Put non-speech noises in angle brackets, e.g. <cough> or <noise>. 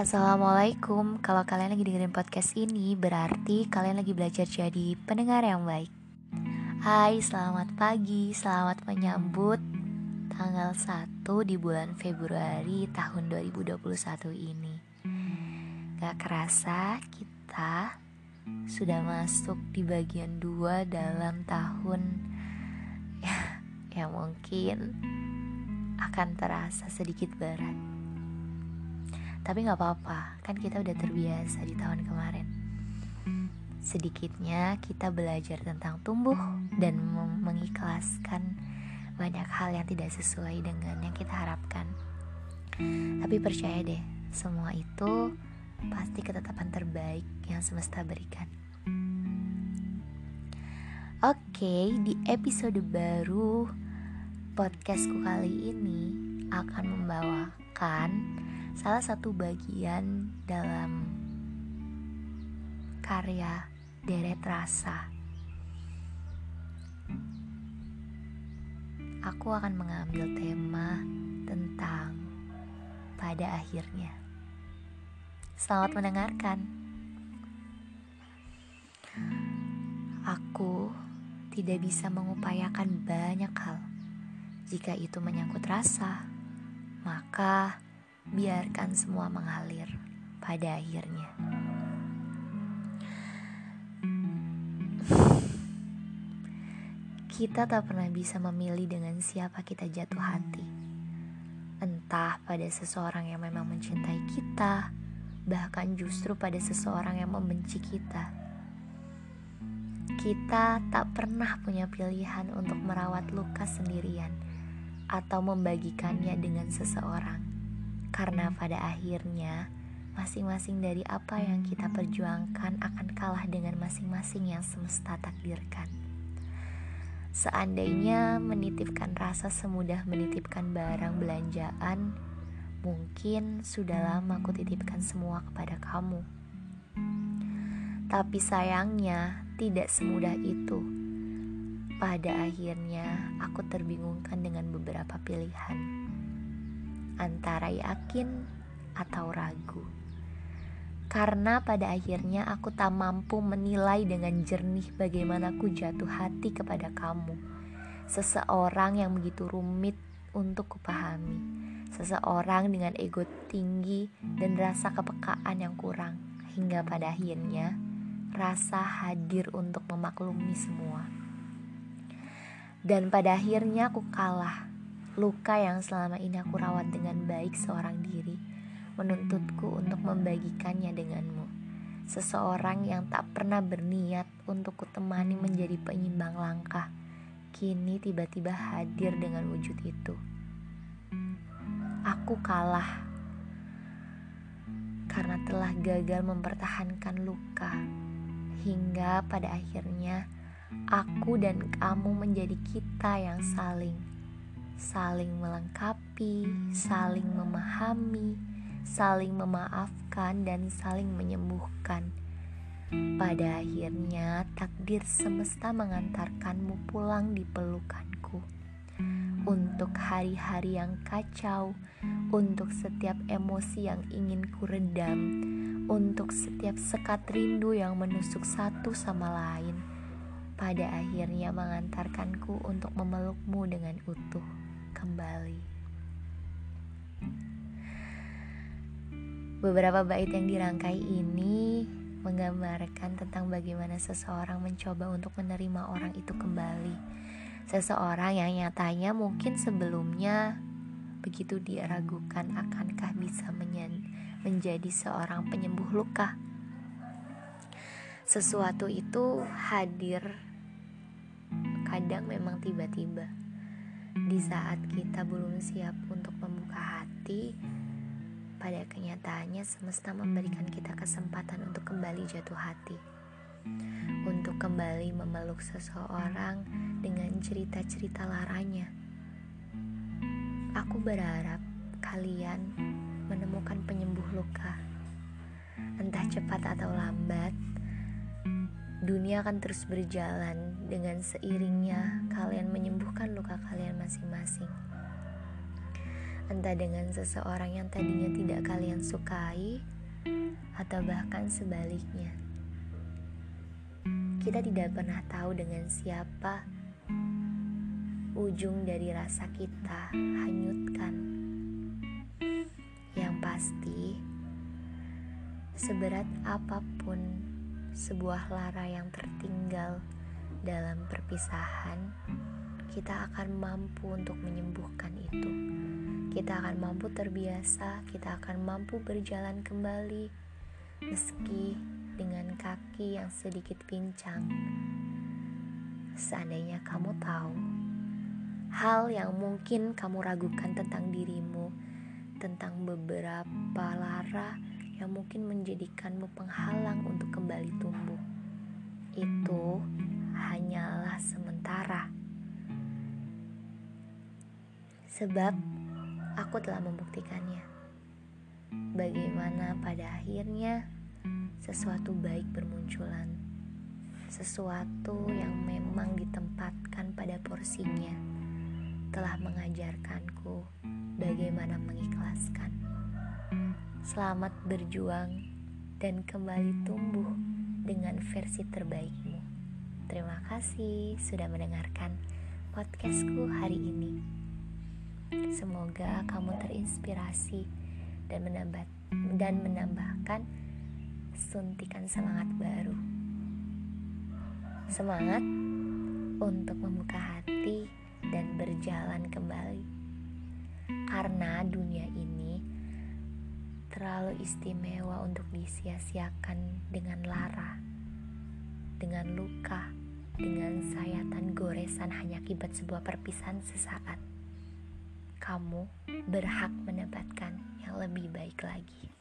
Assalamualaikum. Kalau kalian lagi dengerin podcast ini Berarti kalian lagi belajar jadi pendengar yang baik. Hai selamat pagi. Selamat menyambut Tanggal 1 di bulan Februari tahun 2021 ini. Gak kerasa kita Sudah masuk di bagian 2 dalam tahun. Ya, <laughs> ya mungkin akan terasa sedikit berat tapi gak apa-apa, kan kita udah terbiasa di tahun kemarin. Sedikitnya kita belajar tentang tumbuh dan mengikhlaskan banyak hal yang tidak sesuai dengan yang kita harapkan. Tapi percaya deh, semua itu pasti ketetapan terbaik yang semesta berikan. Oke, di episode baru podcastku kali ini akan membawakan salah satu bagian dalam karya Deret Rasa. Aku akan mengambil tema tentang pada akhirnya. Selamat mendengarkan. Aku tidak bisa mengupayakan banyak hal. Jika itu menyangkut rasa, maka biarkan semua mengalir pada akhirnya. Kita tak pernah bisa memilih dengan siapa kita jatuh hati. Entah pada seseorang yang memang mencintai kita, bahkan justru pada seseorang yang membenci kita. Kita tak pernah punya pilihan untuk merawat luka sendirian atau membagikannya dengan seseorang karena pada akhirnya masing-masing dari apa yang kita perjuangkan akan kalah dengan masing-masing yang semesta takdirkan. Seandainya menitipkan rasa semudah menitipkan barang belanjaan, mungkin sudah lama aku titipkan semua kepada kamu. Tapi sayangnya tidak semudah itu. Pada akhirnya aku terbingungkan dengan beberapa pilihan antara yakin atau ragu. Karena pada akhirnya aku tak mampu menilai dengan jernih bagaimana aku jatuh hati kepada kamu. Seseorang yang begitu rumit untuk kupahami. Seseorang dengan ego tinggi dan rasa kepekaan yang kurang. Hingga pada akhirnya rasa hadir untuk memaklumi semua. Dan pada akhirnya aku kalah Luka yang selama ini aku rawat dengan baik seorang diri menuntutku untuk membagikannya denganmu. Seseorang yang tak pernah berniat untuk kutemani menjadi penyimbang langkah, kini tiba-tiba hadir dengan wujud itu. Aku kalah karena telah gagal mempertahankan luka, hingga pada akhirnya aku dan kamu menjadi kita yang saling saling melengkapi, saling memahami, saling memaafkan, dan saling menyembuhkan. Pada akhirnya, takdir semesta mengantarkanmu pulang di pelukanku. Untuk hari-hari yang kacau, untuk setiap emosi yang ingin ku redam, untuk setiap sekat rindu yang menusuk satu sama lain, pada akhirnya mengantarkanku untuk memelukmu dengan utuh kembali. Beberapa bait yang dirangkai ini menggambarkan tentang bagaimana seseorang mencoba untuk menerima orang itu kembali. Seseorang yang nyatanya mungkin sebelumnya begitu dia ragukan akankah bisa menjadi seorang penyembuh luka. Sesuatu itu hadir kadang memang tiba-tiba di saat kita belum siap untuk membuka hati, pada kenyataannya semesta memberikan kita kesempatan untuk kembali jatuh hati, untuk kembali memeluk seseorang dengan cerita-cerita laranya. Aku berharap kalian menemukan penyembuh luka, entah cepat atau lambat dunia akan terus berjalan dengan seiringnya kalian menyembuhkan luka kalian masing-masing. entah dengan seseorang yang tadinya tidak kalian sukai, atau bahkan sebaliknya. Kita tidak pernah tahu dengan siapa ujung dari rasa kita hanyutkan. Yang pasti, seberat apa pun sebuah lara yang tertinggal dalam perpisahan, kita akan mampu untuk menyembuhkan itu. Kita akan mampu terbiasa, kita akan mampu berjalan kembali, meski dengan kaki yang sedikit pincang. Seandainya kamu tahu hal yang mungkin kamu ragukan tentang dirimu, tentang beberapa lara yang mungkin menjadikanmu penghalang untuk kembali tumbuh. Itu hanyalah sementara. Sebab aku telah membuktikannya. Bagaimana pada akhirnya sesuatu baik bermunculan. Sesuatu yang memang ditempatkan pada porsinya telah mengajarkanku bagaimana mengikhlaskan. Selamat berjuang dan kembali tumbuh dengan versi terbaikmu. Terima kasih sudah mendengarkan podcastku hari ini. Semoga kamu terinspirasi dan menambah dan menambahkan suntikan semangat baru. Semangat untuk membuka hati dan berjalan kembali. Karena dunia ini terlalu istimewa untuk disia-siakan dengan lara, dengan luka, dengan sayatan goresan hanya akibat sebuah perpisahan sesaat. Kamu berhak mendapatkan yang lebih baik lagi.